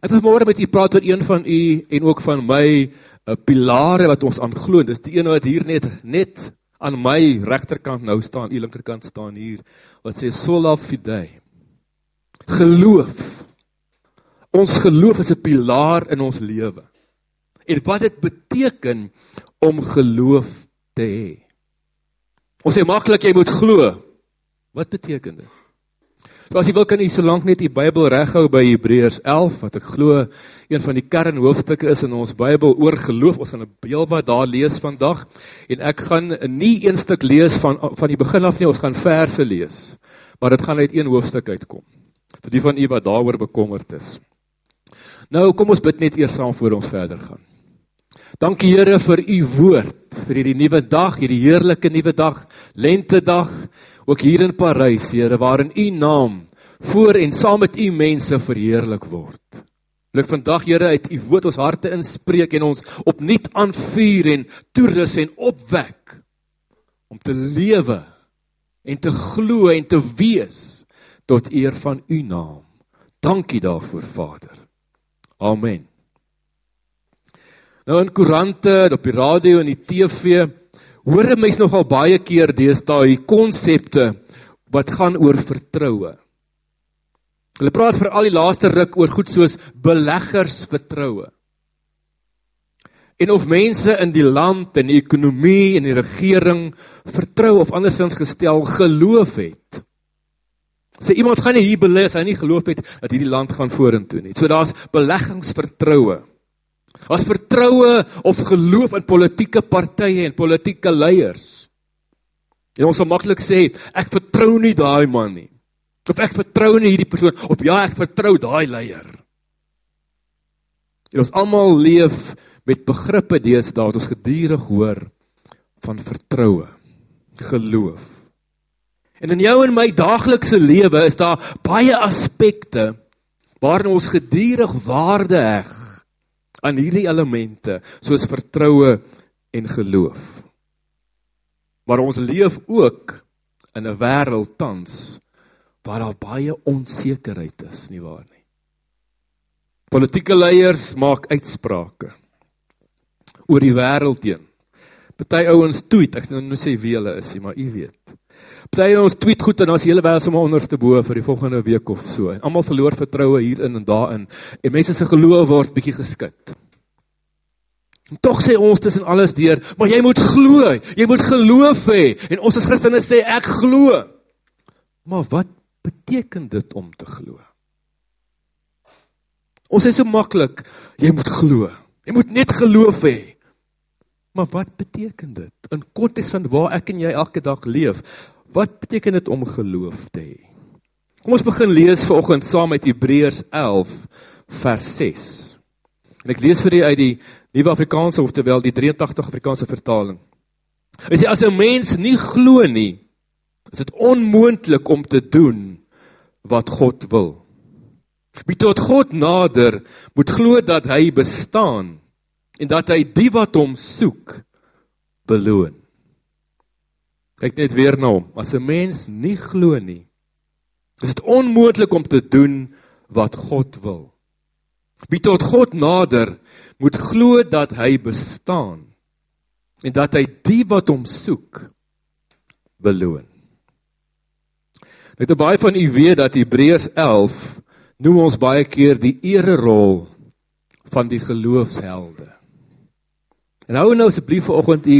Ek wil môre met u praat oor een van u en ook van my uh, pilare wat ons aanglo. Dis die een wat hier net net aan my regterkant nou staan, u linkerkant staan hier wat sê sola fide. Geloof. Ons geloof is 'n pilaar in ons lewe. En wat dit beteken om geloof te hê. Ons sê maklik jy moet glo. Wat beteken dit? So as jy wil kan jy solank net die Bybel reghou by Hebreërs 11 wat ek glo een van die kernhoofstukke is in ons Bybel oor geloof. Ons gaan 'n heel wat daar lees vandag en ek gaan nie een stuk lees van van die begin af nie, ons gaan verse lees. Maar dit gaan uit een hoofstuk uitkom. Vir die van u wat daaroor bekommerd is. Nou kom ons bid net eers saam voor ons verder gaan. Dankie Here vir u woord, vir hierdie nuwe dag, hierdie heerlike nuwe dag, lentedag ook hier in Parys, Here, waarin U naam voor en saam met U mense verheerlik word. Ek vandag, Here, uit U woord ons harte inspreek en ons opnuut aanvuur en toerus en opwek om te lewe en te glo en te wees tot eer van U naam. Dankie daarvoor, Vader. Amen. Nou in koerante, op die radio en die TV Hoor 'n mens nogal baie keer deesdae die konsepte wat gaan oor vertroue. Hulle praat vir al die laaste ruk oor goed soos beleggers vertroue. En of mense in die land en die ekonomie en die regering vertrou of andersins gestel geloof het. Sê iemand gaan nie hier belê as hy nie geloof het dat hierdie land gaan vorentoe nie. So daar's beleggingsvertroue. As vertroue of geloof in politieke partye en politieke leiers. En ons sal maklik sê ek vertrou nie daai man nie. Of ek vertrou nie hierdie persoon of ja, ek vertrou daai leier. En ons almal leef met begrippe deesdae wat ons gedurig hoor van vertroue, geloof. En in jou en my daaglikse lewe is daar baie aspekte waarin ons gedurig waarde heg aan hierdie elemente soos vertroue en geloof. Maar ons leef ook in 'n wêreld tans waar daar baie onsekerheid is, nie waar nie? Politieke leiers maak uitsprake oor die wêreld heen. Party ouens tweet, ek nou sê wie hulle is, maar u weet. Party ons tweet goed en dan is die hele wêreld sommer onderste bo vir die volgende week of so. Almal verloor vertroue hierin en daarin en mense se geloof word bietjie geskit. En tog sê ons tussen alles deur, maar jy moet glo, jy moet geloof hê en ons as Christene sê ek glo. Maar wat beteken dit om te glo? Ons sê so maklik, jy moet glo. Jy moet net geloof hê. Maar wat beteken dit in konteks van waar ek en jy elke dag leef? Wat beteken dit om geloof te hê? Kom ons begin lees vanoggend saam met Hebreërs 11 vers 6. En ek lees vir u uit die Nuwe Afrikaanse oftewel die 83 Afrikaanse vertaling. Hy sê as 'n mens nie glo nie, is dit onmoontlik om te doen wat God wil. Wie tot God nader, moet glo dat hy bestaan en dat hy die wat hom soek beloon. Kyk net weer na hom. As 'n mens nie glo nie, is dit onmoontlik om te doen wat God wil. Wie tot God nader, moet glo dat hy bestaan en dat hy die wat hom soek beloon. Net baie van u weet dat Hebreërs 11 noem ons baie keer die ererol van die geloofshelde. En hou nou asseblief vanoggend u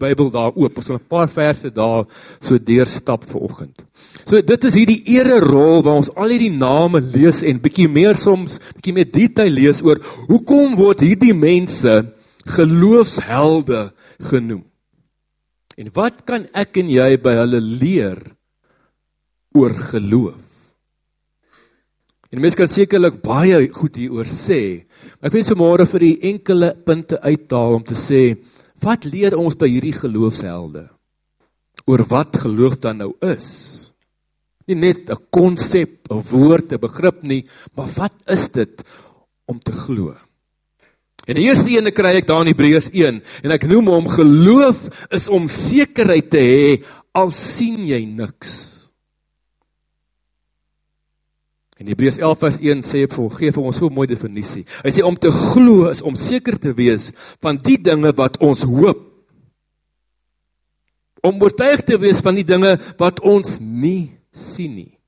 Bybel daar oop. Ons gaan 'n paar verse daar so deurstap vanoggend. So dit is hierdie ererol waar ons al hierdie name lees en bietjie meer soms bietjie meer detail lees oor hoekom word hierdie mense geloofshelde genoem. En wat kan ek en jy by hulle leer oor geloof? En mense kan sekerlik baie goed hieroor sê, Ek wens vanmôre vir die enkele punte uithaal om te sê wat leer ons by hierdie geloofshelde oor wat geloof dan nou is. Nie net 'n konsep, 'n woord, 'n begrip nie, maar wat is dit om te glo? En die eerste een kry ek daar in Hebreërs 1 en ek noem hom geloof is om sekerheid te hê al sien jy niks. In Hebreërs 11 vers 1 sê hy gee vir ons so 'n mooi definisie. Hy sê om te glo is om seker te wees van die dinge wat ons hoop. Om oortuig te wees van die dinge wat ons nie sien nie.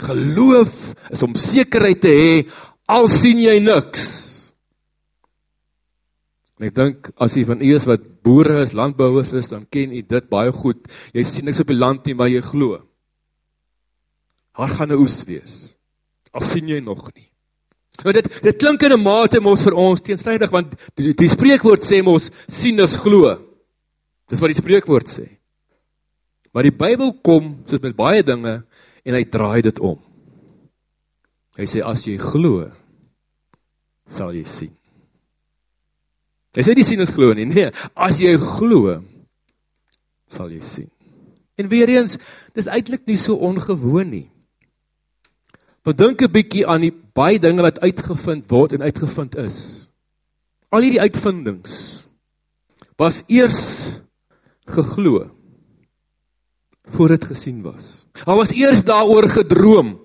Geloof is om sekerheid te hê al sien jy niks. En ek dink as jy van u is wat boere is, landbouers is, dan ken u dit baie goed. Jy sien niks op die land nie, maar jy glo. Daar gaan 'n oes wees. Al sien jy nog nie. Nou dit dit klink in 'n mate mos vir ons teenstrydig want die, die spreekwoord sê mos sien is glo. Dis wat die spreekwoord sê. Maar die Bybel kom soos met baie dinge en hy draai dit om. Hy sê as jy glo sal jy sien. Hy sê nie sien is glo nie. Nee, as jy glo sal jy sien. En weer eens, dis eintlik nie so ongewoon nie. Bedink 'n bietjie aan die baie dinge wat uitgevind word en uitgevind is. Al hierdie uitvindings was eers geglo voor dit gesien was. Daar was eers daaroor gedroom.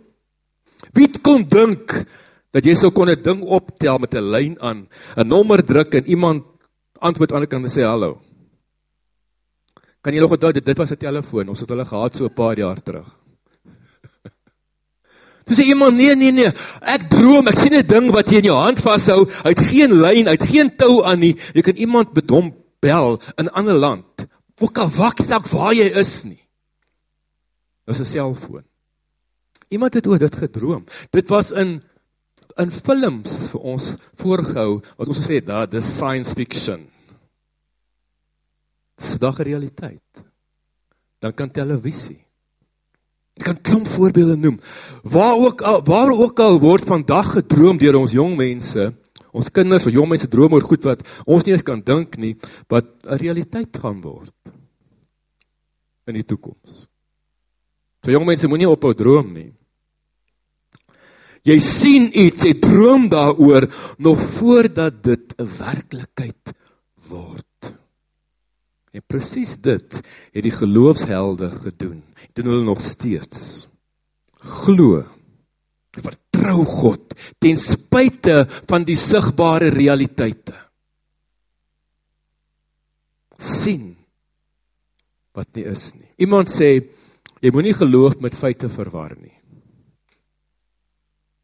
Wie kon dink dat jy sou kon 'n ding optel met 'n lyn aan, 'n nommer druk en iemand antwoord aan die kant en sê hallo. Kan nog onthou dit was 'n telefoon, ons het hulle gehad so 'n paar jaar terug. Dis iemand nee nee nee, ek droom, ek sien 'n ding wat jy in jou hand vashou, hy het geen lyn, hy het geen tou aan nie. Jy kan iemand bedom bel in 'n ander land. Al waksak waar jy is nie. Dis 'n selfoon. Iemand het oor dit gedroom. Dit was in in films vir ons voorgehou wat ons gesê het, da dis science fiction. Dis dag 'n realiteit. Dan kan televisie. Ek kan klomp voorbeelde noem. Waar ook al waar ook al word vandag gedroom deur ons jong mense, ons kinders of jong mense droom oor goed wat ons nie eens kan dink nie, wat 'n realiteit gaan word in die toekoms. So jong mense moenie ophou droom nie. Jy sien iets, jy droom daaroor nog voordat dit 'n werklikheid word. En presies dit het die geloofshelde gedoen. Doen hulle nog steeds. Glo. Vertrou God ten spyte van die sigbare realiteite. sien wat nie is nie. Iemand sê jy moenie geloof met feite verwar nie.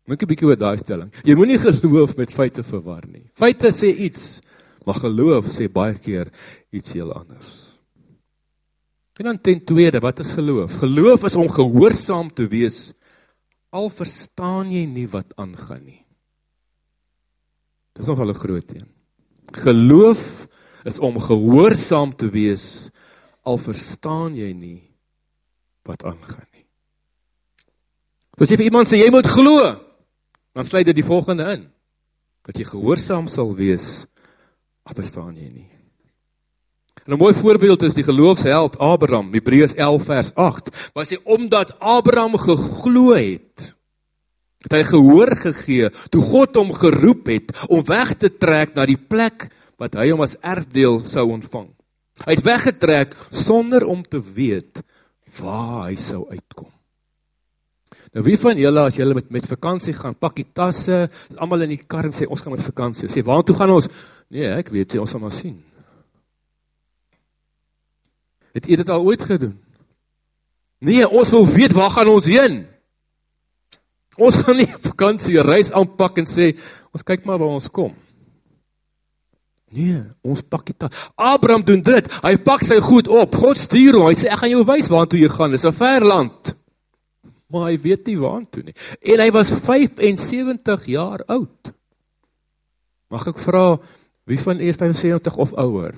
Dink 'n bietjie oor daai stelling. Jy moenie geloof met feite verwar nie. Feite sê iets, maar geloof sê baie keer iets heel anders. En dan ten tweede, wat is geloof? Geloof is om gehoorsaam te wees al verstaan jy nie wat aangaan nie. Dis nogal 'n groot een. Geloof is om gehoorsaam te wees al verstaan jy nie wat aangaan nie. As jy vir iemand sê jy moet glo, dan sluit dit die volgende in dat jy gehoorsaam sal wees of verstaan jy nie. En 'n mooi voorbeeld is die geloofsheld Abraham, Hebreërs 11 vers 8, waar sê omdat Abraham geglo het, het hy gehoor gegee toe God hom geroep het om weg te trek na die plek wat hy hom as erfdeel sou ontvang. Hy het weggetrek sonder om te weet waar hy sou uitkom. Nou wie van julle as julle met met vakansie gaan, pak die tasse, almal in die kar en sê ons gaan met vakansie. Sê waartoe gaan ons? Nee, ek weet jy ons sal maar sien. Het jy dit al ooit gedoen? Nee, ons wil weet waar gaan ons heen? Ons gaan nie vakansie reis aanpak en sê ons kyk maar waar ons kom. Nee, ons pak dit. Abraham doen dit. Hy pak sy goed op. God stuur hom. Hy sê ek gaan jou wys waartoe jy gaan. Dis 'n ver land maar hy weet nie waartoe nie. En hy was 75 jaar oud. Mag ek vra wie van u is 75 of ouer?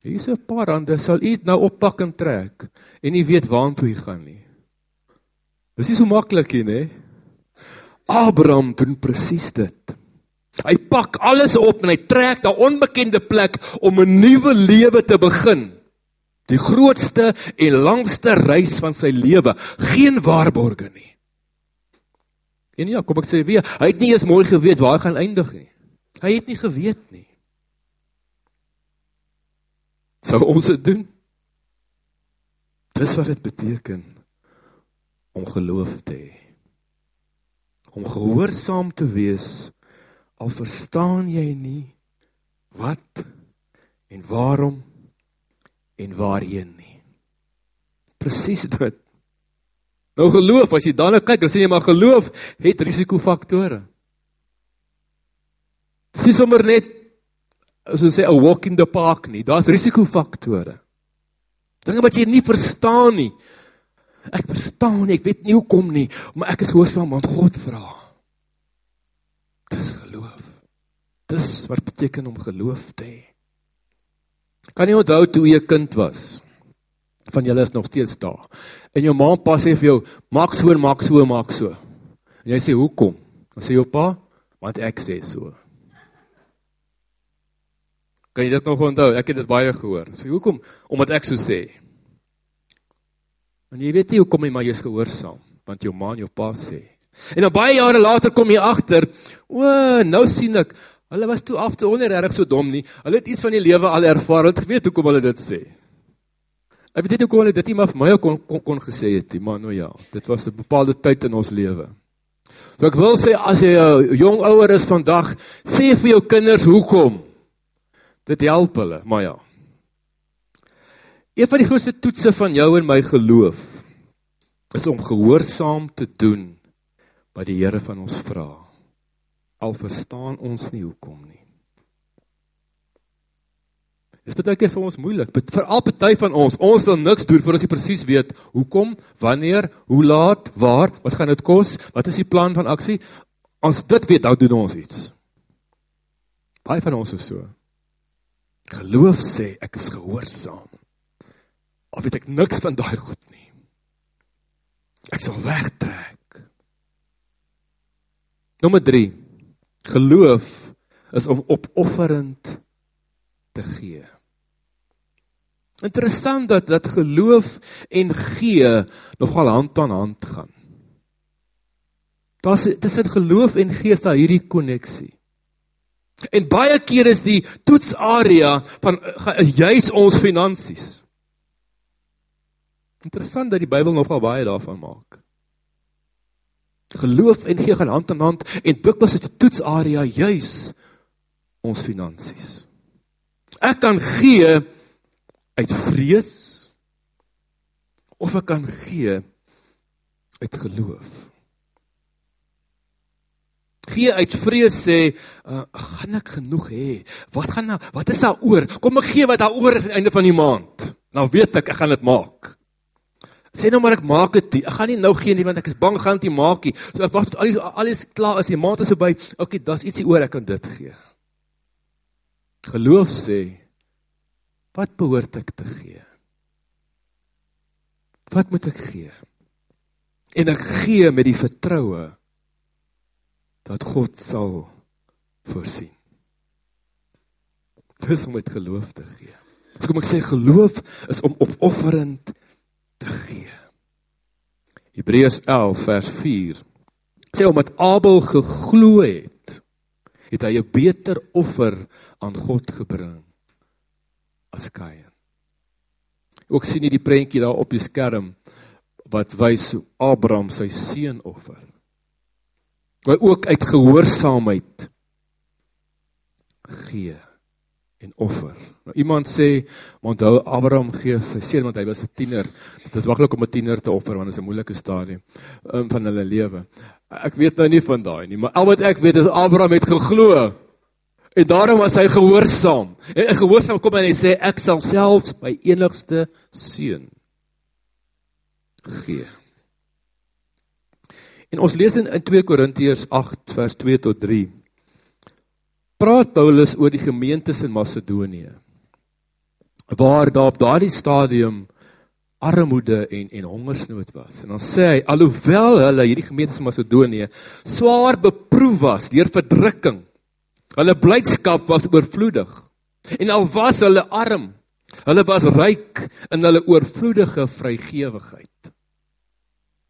Hier is 'n paar hande, sal u nou oppak en trek en nie weet waartoe hy gaan nie. Dis nie so maklik nie? Abraham doen presies dit. Hy pak alles op en hy trek na 'n onbekende plek om 'n nuwe lewe te begin. Die grootste en langste reis van sy lewe, geen waarborge nie. En ja, kom ek sê weer, hy het nie eens mooi geweet waar hy gaan eindig nie. Hy het nie geweet nie. Sou ons dit doen? Dis wat dit beteken om geloof te hê. om gehoorsaam te wees al verstaan jy nie wat en waarom en waarheen nie. Presies dit. Nou geloof, as jy daarna kyk, dan sê jy maar geloof het risikofaktore. Dis nie sommer net as ons sê 'n walk in the park nie, daar's risikofaktore. Dinge wat jy nie verstaan nie. Ek verstaan nie, ek weet nie hoekom nie, maar ek is gehoorsaam aan God vra. Dis geloof. Dis wat beteken om geloof te hê. Kan jy onthou toe jy 'n kind was? Van julle is nog steeds daar. En jou ma en pa sê vir jou, maak so maak so maak so. En jy sê hoekom? Dan sê jou pa, want ek sê so. Kan jy dit nog onthou? Ek het dit baie gehoor. Sê hoekom? Omdat ek so sê. En jy weet nie hoekom jy maar jy's gehoorsaam, want jou ma en jou pa sê. En dan baie jare later kom jy agter, o, nou sien ek, hulle was toe af te onregtig so dom nie. Hulle het iets van die lewe al ervaar. Hulle het geweet hoekom hulle dit sê. Ek weet nie hoekom hulle dit nie maar vir my kon kon, kon gesê het nie, maar nou ja, dit was 'n bepaalde tyd in ons lewe. So ek wil sê as jy 'n jong ouer is vandag, sê vir jou kinders hoekom. Dit help hulle, maar ja. Een van die grootste toetse van jou en my geloof is om gehoorsaam te doen wat die Here van ons vra. Al verstaan ons nie hoekom nie. Dit is baie keer vir ons moeilik, veral party van ons. Ons wil niks doen voor ons presies weet hoekom, wanneer, hoe laat, waar, wat gaan dit kos, wat is die plan van aksie? Ons dit weet, dan doen ons iets. Baie van ons is so. Geloof sê ek is gehoorsaam. Of weet ek niks van daai goed nie. Ek sal wegtrek. Nommer 3. Geloof is om opofferend te gee. Interessant dat dat geloof en gee nogal hand aan hand gaan. Daar's tussen geloof en gees daar hierdie koneksie. En baie keer is die toetsarea van is juis ons finansies. Interessant dat die Bybel nogal baie daarvan maak. Geloof en gee gaan hand aan hand en dikwels is die toetsarea juis ons finansies. Ek kan gee uit vrees of ek kan gee uit geloof. Gee uit vrees sê, uh, gaan ek genoeg hê? Wat gaan nou, wat is daar oor? Kom ek gee wat daar oor is aan die einde van die maand. Nou weet ek ek gaan dit maak. Sê nou maar ek maak dit. Ek gaan nie nou gee nie want ek is bang gaan dit maak nie. So ek wag tot alles alles klaar is. Die maand is verby. Okay, daar's ietsie oor ek kan dit gee. Geloof sê wat behoort ek te gee? Wat moet ek gee? En ek gee met die vertroue dat God sal voorsien. Dis om met geloof te gee. So kom ek sê geloof is om opofferend te gee. Hebreërs 11 vers 4 sê omdat Abel geglo het, het hy 'n beter offer aan God gebring as Kain. Ook sien jy die prentjie daar op die skerm wat wys hoe Abraham sy seun offer. Hy ook uit gehoorsaamheid gee en offer. Nou iemand sê, onthou Abraham gee sy seun want hy was 'n tiener. Dit is maklik om 'n tiener te offer want dit is 'n moeilike stadium um, van hulle lewe. Ek weet nou nie van daai nie, maar al wat ek weet is Abraham het geglo. En daarom was hy gehoorsaam. En gehoorsaam kom en hy sê ek sal selfs my enigste seun gee. En ons lees in 2 Korintiërs 8 vers 2 tot 3. Praat Paulus oor die gemeentes in Macedonië. Waar daar op daardie stadium armoede en en hongersnood was. En dan sê hy alhoewel hulle hierdie gemeentes in Macedonië swaar beproef was deur verdrukking Hulle blydskap was oorvloedig. En al was hulle arm, hulle was ryk in hulle oorvloedige vrygewigheid.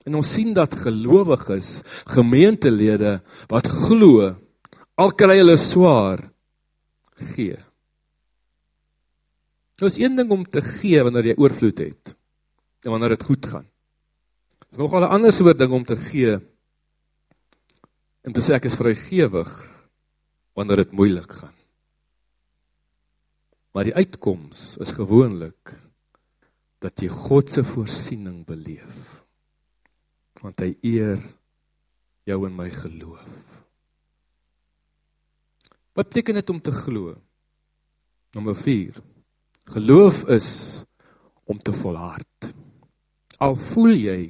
En ons sien dat gelowiges, gemeentelede wat glo, al kry hulle swaar, gee. Dit is een ding om te gee wanneer jy oorvloed het en wanneer dit goed gaan. Dit is nogal 'n ander soort ding om te gee En dis ek is vrygewig wanneer dit moeilik gaan. Maar die uitkoms is gewoonlik dat jy God se voorsiening beleef. Want hy eer jou en my geloof. Wat beteken dit om te glo? Nommer 4. Geloof is om te volhard. Al voel jy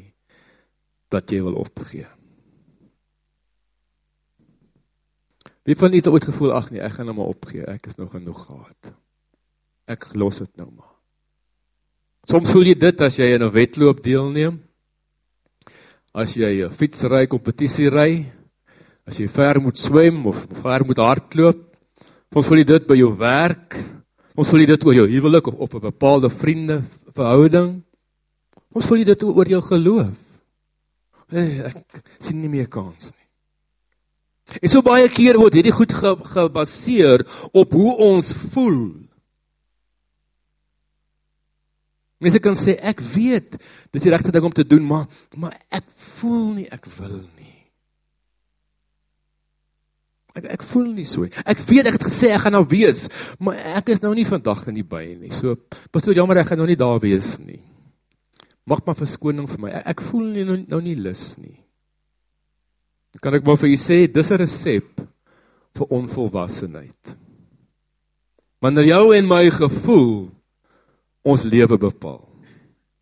dat jy wil opgee. Wie van julle het ooit gevoel ag nee, ek gaan nou maar opgee. Ek is nou genoeg gehad. Ek los dit nou maar. Soms voel jy dit as jy in 'n wedloop deelneem. As jy 'n fietsry kompetisie ry, as jy ver moet swem of ver moet hardloop. Soms voel dit by jou werk. Soms voel dit oor jou huwelik of op 'n bepaalde vriende verhouding. Soms voel dit oor jou geloof. Hey, ek sien nie meer kans nie. En so baie keer word hierdie goed ge, gebaseer op hoe ons voel. Mense kan sê ek weet dis die regte ding om te doen, maar maar ek voel nie ek wil nie. Ek ek voel nie so. Ek weet ek het gesê ek gaan nou wees, maar ek is nou nie vandag in die by nie. So pastoor jammer ek gaan nou nie daar wees nie. Mag maar verskoning vir my. Ek, ek voel nie nou, nou nie lus nie. Kan ek maar vir u sê dis 'n resep vir onvolwassenheid. Wanneer jou en my gevoel ons lewe bepaal.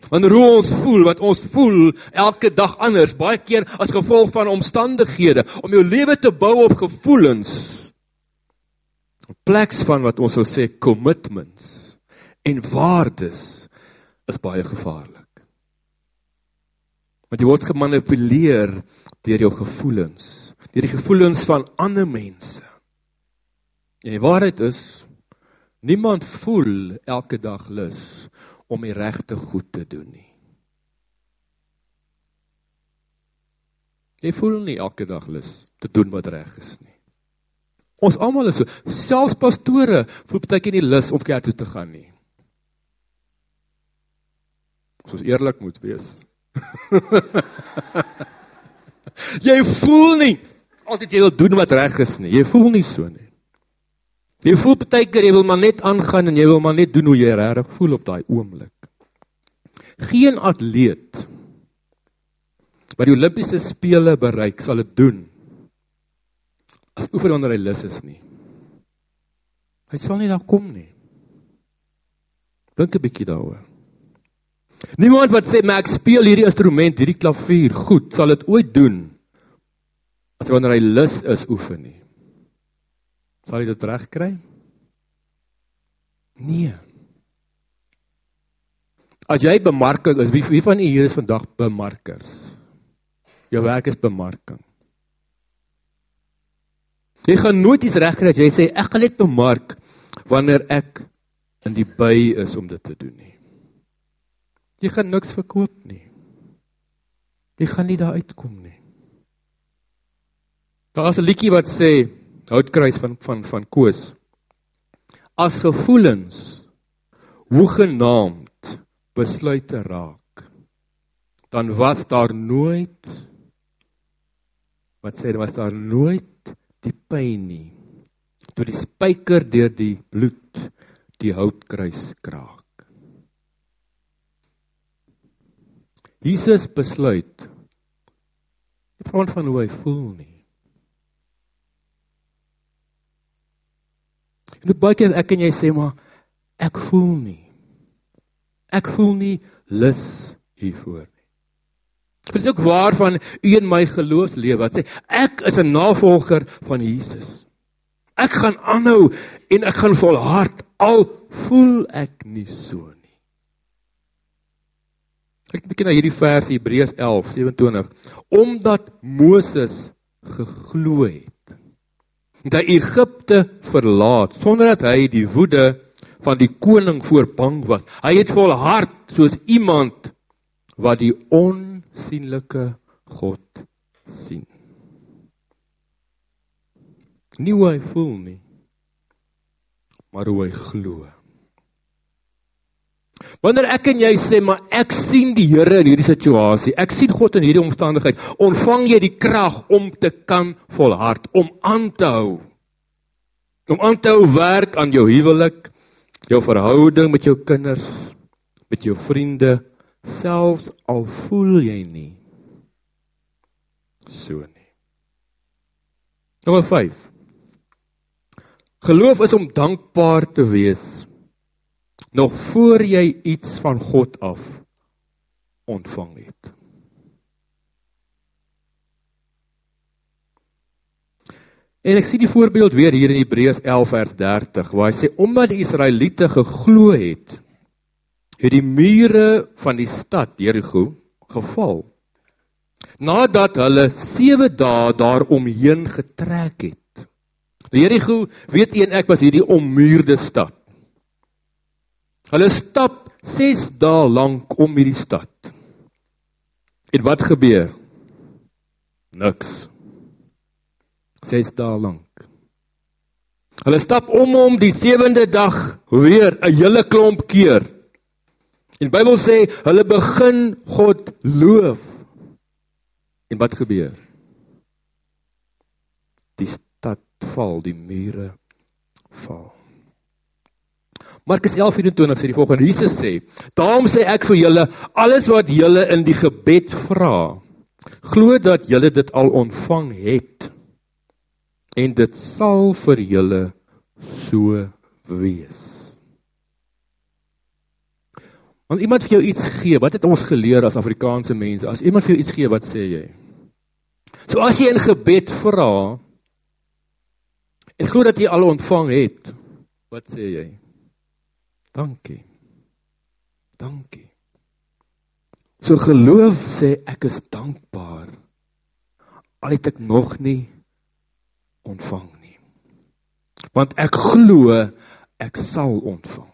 Wanneer hoe ons voel, wat ons voel elke dag anders, baie keer as gevolg van omstandighede om jou lewe te bou op gevoelens. In plaas van wat ons sou sê commitments en waardes is baie gevaarlik. Want jy word gemanipuleer deur jou gevoelens, deur die gevoelens van ander mense. En die waarheid is niemand voel elke dag lus om die regte goed te doen nie. Jy voel nie elke dag lus te doen wat reg is nie. Ons almal is so, selfs pastore voel baie keer nie lus om kerk toe te gaan nie. Ons eerlik moet wees. Jy voel nie altyd jy wil doen wat reg is nie. Jy voel nie so nie. Jy voel baie keer jy wil maar net aangaan en jy wil maar net doen hoe jy regtig voel op daai oomblik. Geen atleet wat die Olimpiese spele bereik sal dit doen as oefen wanneer hy lus is nie. Hy sal nie daar kom nie. Dink 'n bietjie daaroor. Niemand wat sê maar ek speel hierdie instrument, hierdie klavier goed, sal dit ooit doen as wanneer hy lus is oefen nie. Sal hy dit reg kry? Nee. As jy bemarking is, wie wie van u hier is vandag bemarkers? Jou werk is bemarking. Jy gaan nooit iets reg kry as jy sê ek gaan net bemark wanneer ek in die by is om dit te doen nie. Jy gaan niks verkoop nie. Jy gaan nie daar uitkom nie. Daar's 'n liedjie wat sê Houtkruis van van van Koos. As gevoelens hoegenaamd besluite raak, dan was daar nooit wat sê was daar nooit die pyn nie. Toe die spyker deur die bloed die houtkruis kraak. Jesus besluit. Ek vra van hoe hy voel nie. En baie keer ek en jy sê maar ek voel nie. Ek voel nie lus hiervoor nie. Dit is ook waar van u en my geloofslewe wat sê ek is 'n navolger van Jesus. Ek gaan aanhou en ek gaan volhard al voel ek nie so nie. Kyk 'n bietjie na hierdie vers Hebreërs 11:27 omdat Moses geglo het het hy Egipte verlaat sonder dat hy die woede van die koning voor bang was. Hy het volhard soos iemand wat die onsigbare God sien. Nie hoe hy voel nie, maar hoe hy glo. Wanneer ek en jy sê maar ek sien die Here in hierdie situasie, ek sien God in hierdie omstandigheid, ontvang jy die krag om te kan volhard, om aan te hou. Om aan te hou werk aan jou huwelik, jou verhouding met jou kinders, met jou vriende, selfs al voel jy nie so nie. Nommer 5. Geloof is om dankbaar te wees nog voor jy iets van God af ontvang het. En ek sien die voorbeeld weer hier in Hebreërs 11 vers 30 waar hy sê omdat die Israeliete geglo het, het die mure van die stad Jerigo geval. Nadat hulle 7 dae daaromheen getrek het. Jerigo, weet u en ek was hierdie ommuurde stad. Hulle stap 6 dae lank om hierdie stad. En wat gebeur? Niks. 6 dae lank. Hulle stap om om die 7de dag weer 'n hele klomp keer. En Bybel sê hulle begin God loof. En wat gebeur? Die stad val, die mure val. Markus 11:24 sê die volgende: Jesus sê: "Daarom sê ek vir julle, alles wat julle in die gebed vra, glo dat julle dit al ontvang het en dit sal vir julle so wees." Want iemand vir jou iets gee, wat het ons geleer as Afrikaanse mense? As iemand vir jou iets gee, wat sê jy? So as jy in gebed vra en glo dat jy al ontvang het, wat sê jy? Dankie. Dankie. So geloof sê ek is dankbaar. Al het ek nog nie ontvang nie. Want ek glo ek sal ontvang.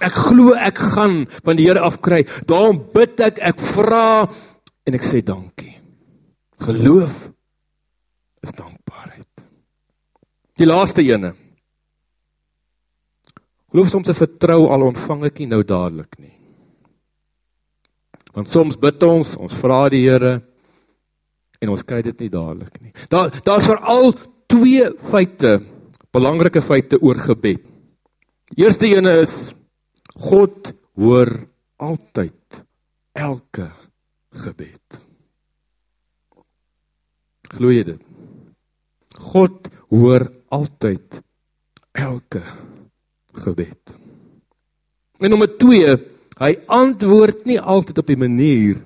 Ek glo ek gaan van die Here af kry. Daarom bid ek, ek vra en ek sê dankie. Geloof is dankbaarheid. Die laaste ene. Geloof om te vertrou al ontvang ek nie nou dadelik nie. Want soms bid ons, ons vra die Here en ons kry dit nie dadelik nie. Daar daar's veral twee feite, belangrike feite oor gebed. Eerste ene is God hoor altyd elke gebed. Glo jy dit? God hoor altyd elke gebed. En nommer 2, hy antwoord nie altyd op die manier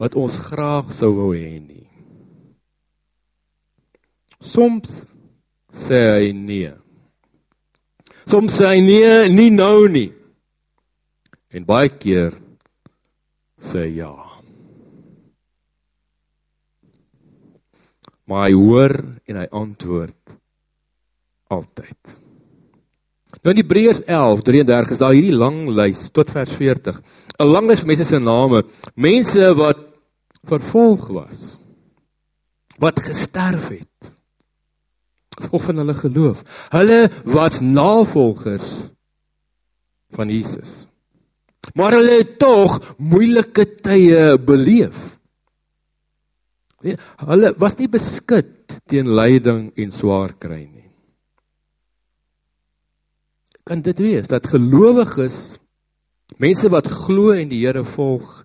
wat ons graag sou wou hê nie. Soms sê hy nee. Soms sê hy nee, nie nou nie. En baie keer sê hy ja. Maar hy hoor en hy antwoord altyd. Nou in Hebreërs 11:33 is daar hierdie lang lys tot vers 40. 'n Lang lys van mense se name, mense wat vervolg was, wat gesterf het of van hulle geloof. Hulle was navolgers van Jesus. Maar hulle het tog moeilike tye beleef. Hulle was nie beskik teen lyding en swaar kry nie kan dit wees dat gelowiges mense wat glo en die Here volg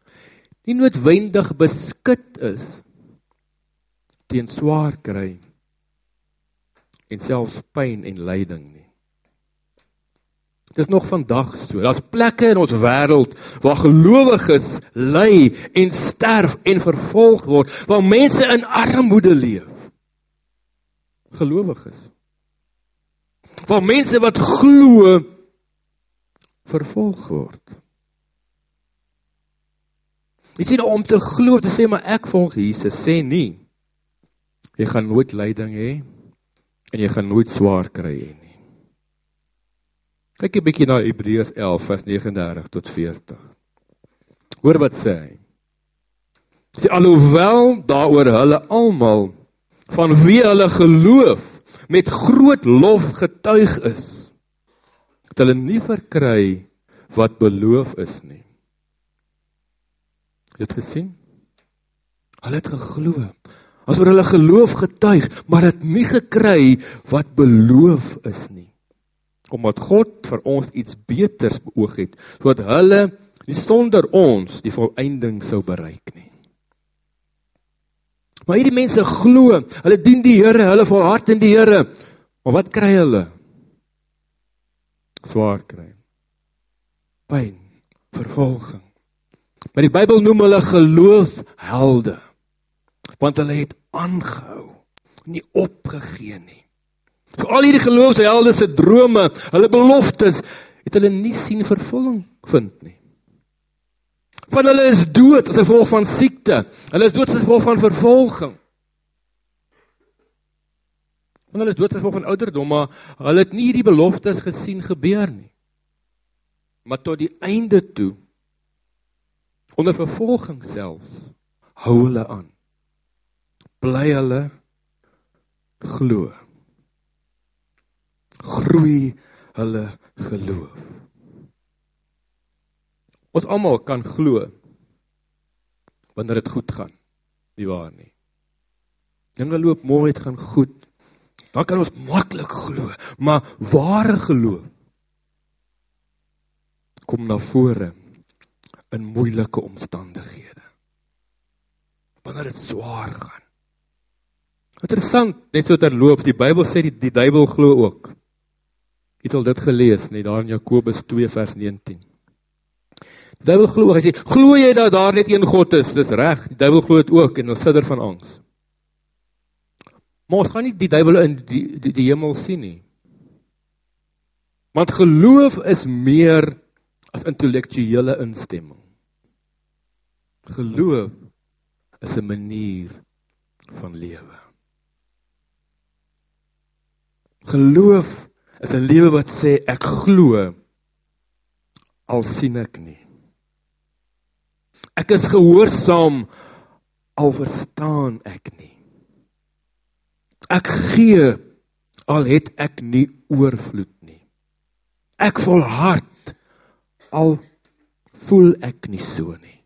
nie noodwendig beskik is teen swaar kry en selfs pyn en lyding nie. Dis nog vandag so. Daar's plekke in ons wêreld waar gelowiges ly en sterf en vervolg word, waar mense in armoede leef. Gelowiges waar mense wat glo vervolg word. Is nie om te glo te sê maar ek volg Jesus sê nie. Jy gaan nooit lyding hê en jy gaan nooit swaar kry hê nie. Kyk 'n bietjie na Hebreërs 11 vers 39 tot 40. Hoor wat sê hy. Sê alhoewel daaroor hulle almal van wie hulle geloof met groot lof getuig is dat hulle nie verkry wat beloof is nie. Jy het gesien? Hulle het geglo. As oor hulle geloof getuig, maar dit nie gekry wat beloof is nie. Omdat God vir ons iets beters beoog het, sodat hulle nie sonder ons die volëinding sou bereik nie. Maar hierdie mense glo, hulle dien die Here, hulle volhard in die Here. Maar wat kry hulle? Swaar kry. Pyn, vervolging. Maar die Bybel noem hulle geloofshelde. Want hulle het aangehou, nie opgegee nie. So al hierdie geloofshelde se drome, hulle beloftes, het hulle nie sien vervulling vind nie. Van hulle is dood as gevolg van siekte. Hulle is dood as gevolg van vervolging. Van hulle is dood as gevolg van ouderdom, maar hulle het nie hierdie beloftes gesien gebeur nie. Maar tot die einde toe onder vervolging selfs hou hulle aan. Bly hulle glo. Groei hulle geloof. Ons almal kan glo wanneer dit goed gaan. Nie waar nie. Dinge loop mooi, dit gaan goed. Dan kan ons maklik glo, maar ware geloof kom na vore in moeilike omstandighede. Wanneer dit swaar gaan. Interessant, net so terloops, die Bybel sê die die duiwel glo ook. Het al dit gelees, net daar in Jakobus 2 vers 19. Duiwel glo, hy sê, "Glo jy dat daar net een God is?" Dis reg. Die duiwel glo dit ook en ons sidder van angs. Maar ons gaan nie die duiwel in die die, die hemel sien nie. Want geloof is meer as intellektuele instemming. Geloof is 'n manier van lewe. Geloof is 'n lewe wat sê ek glo al sien ek nie. Ek is gehoorsaam al verstaan ek nie. Ek gee al het ek nie oorvloed nie. Ek volhard al voel ek nie so nie.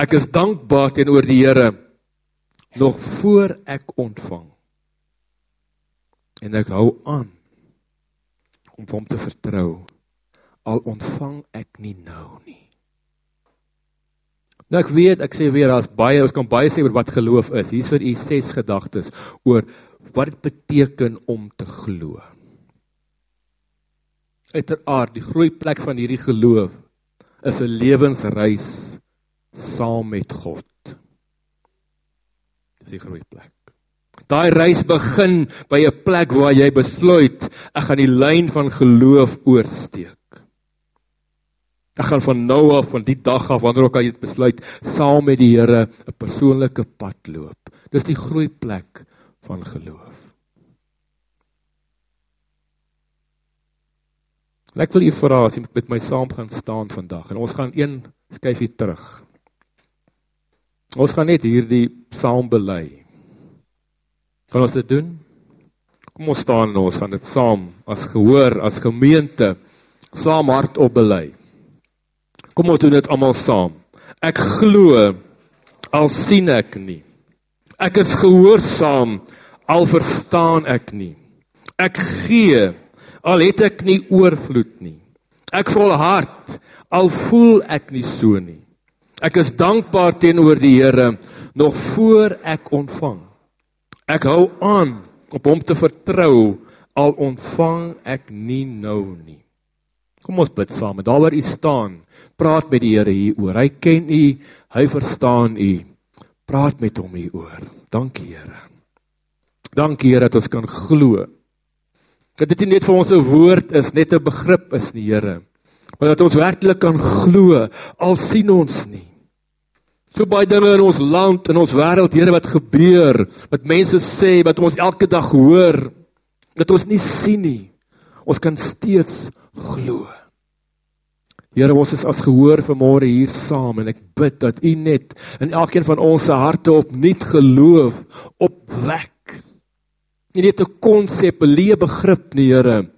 Ek is dankbaar teenoor die Here nog voor ek ontvang. En ek hou aan om hom te vertrou al ontvang ek nie nou nie. Nou ek weet, ek sê weer daar's baie ons kan baie sê oor wat geloof is. Hier's vir u ses gedagtes oor wat dit beteken om te glo. Uiteraard, die groei plek van hierdie geloof is 'n lewensreis saam met God. Dis die groei plek. Daai reis begin by 'n plek waar jy besluit ek gaan die lyn van geloof oorsteek. Ek gaan van nou af van die dag af wanneer ook al jy besluit saam met die Here 'n persoonlike pad loop. Dis die groei plek van geloof. Ek wil u vra as jy met my saam gaan staan vandag en ons gaan een skyfie terug. Ons gaan net hierdie saam bely. Kan ons dit doen? Kom ons staan en ons gaan dit saam as gehoor, as gemeente saam hardop bely. Kom ons doen dit almal saam. Ek glo al sien ek nie. Ek is gehoorsaam al verstaan ek nie. Ek gee al het ek nie oorvloed nie. Ek volhard al voel ek nie so nie. Ek is dankbaar teenoor die Here nog voor ek ontvang. Ek hou aan op hom te vertrou al ontvang ek nie nou nie. Kom ons bid saam. Daar waar u staan, praat met die Here hieroor. Hy ken u, hy verstaan u. Praat met hom hieroor. Dankie Here. Dankie Here dat ons kan glo. Dat dit nie net vir ons 'n woord is, net 'n begrip is nie, Here. Maar dat ons werklik kan glo al sien ons nie. So baie dinge in ons land en ons wêreld, Here, wat gebeur, wat mense sê, wat ons elke dag hoor, dat ons nie sien nie. Ons kan steeds glo. Here ons is as gehoor vanmôre hier saam en ek bid dat U net in elkeen van ons se harte opnuut geloof opwek. Nie net 'n konsep, 'n leë begrip nie, Here,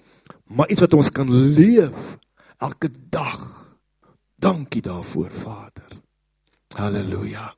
maar iets wat ons kan leef elke dag. Dankie daarvoor, Vader. Halleluja.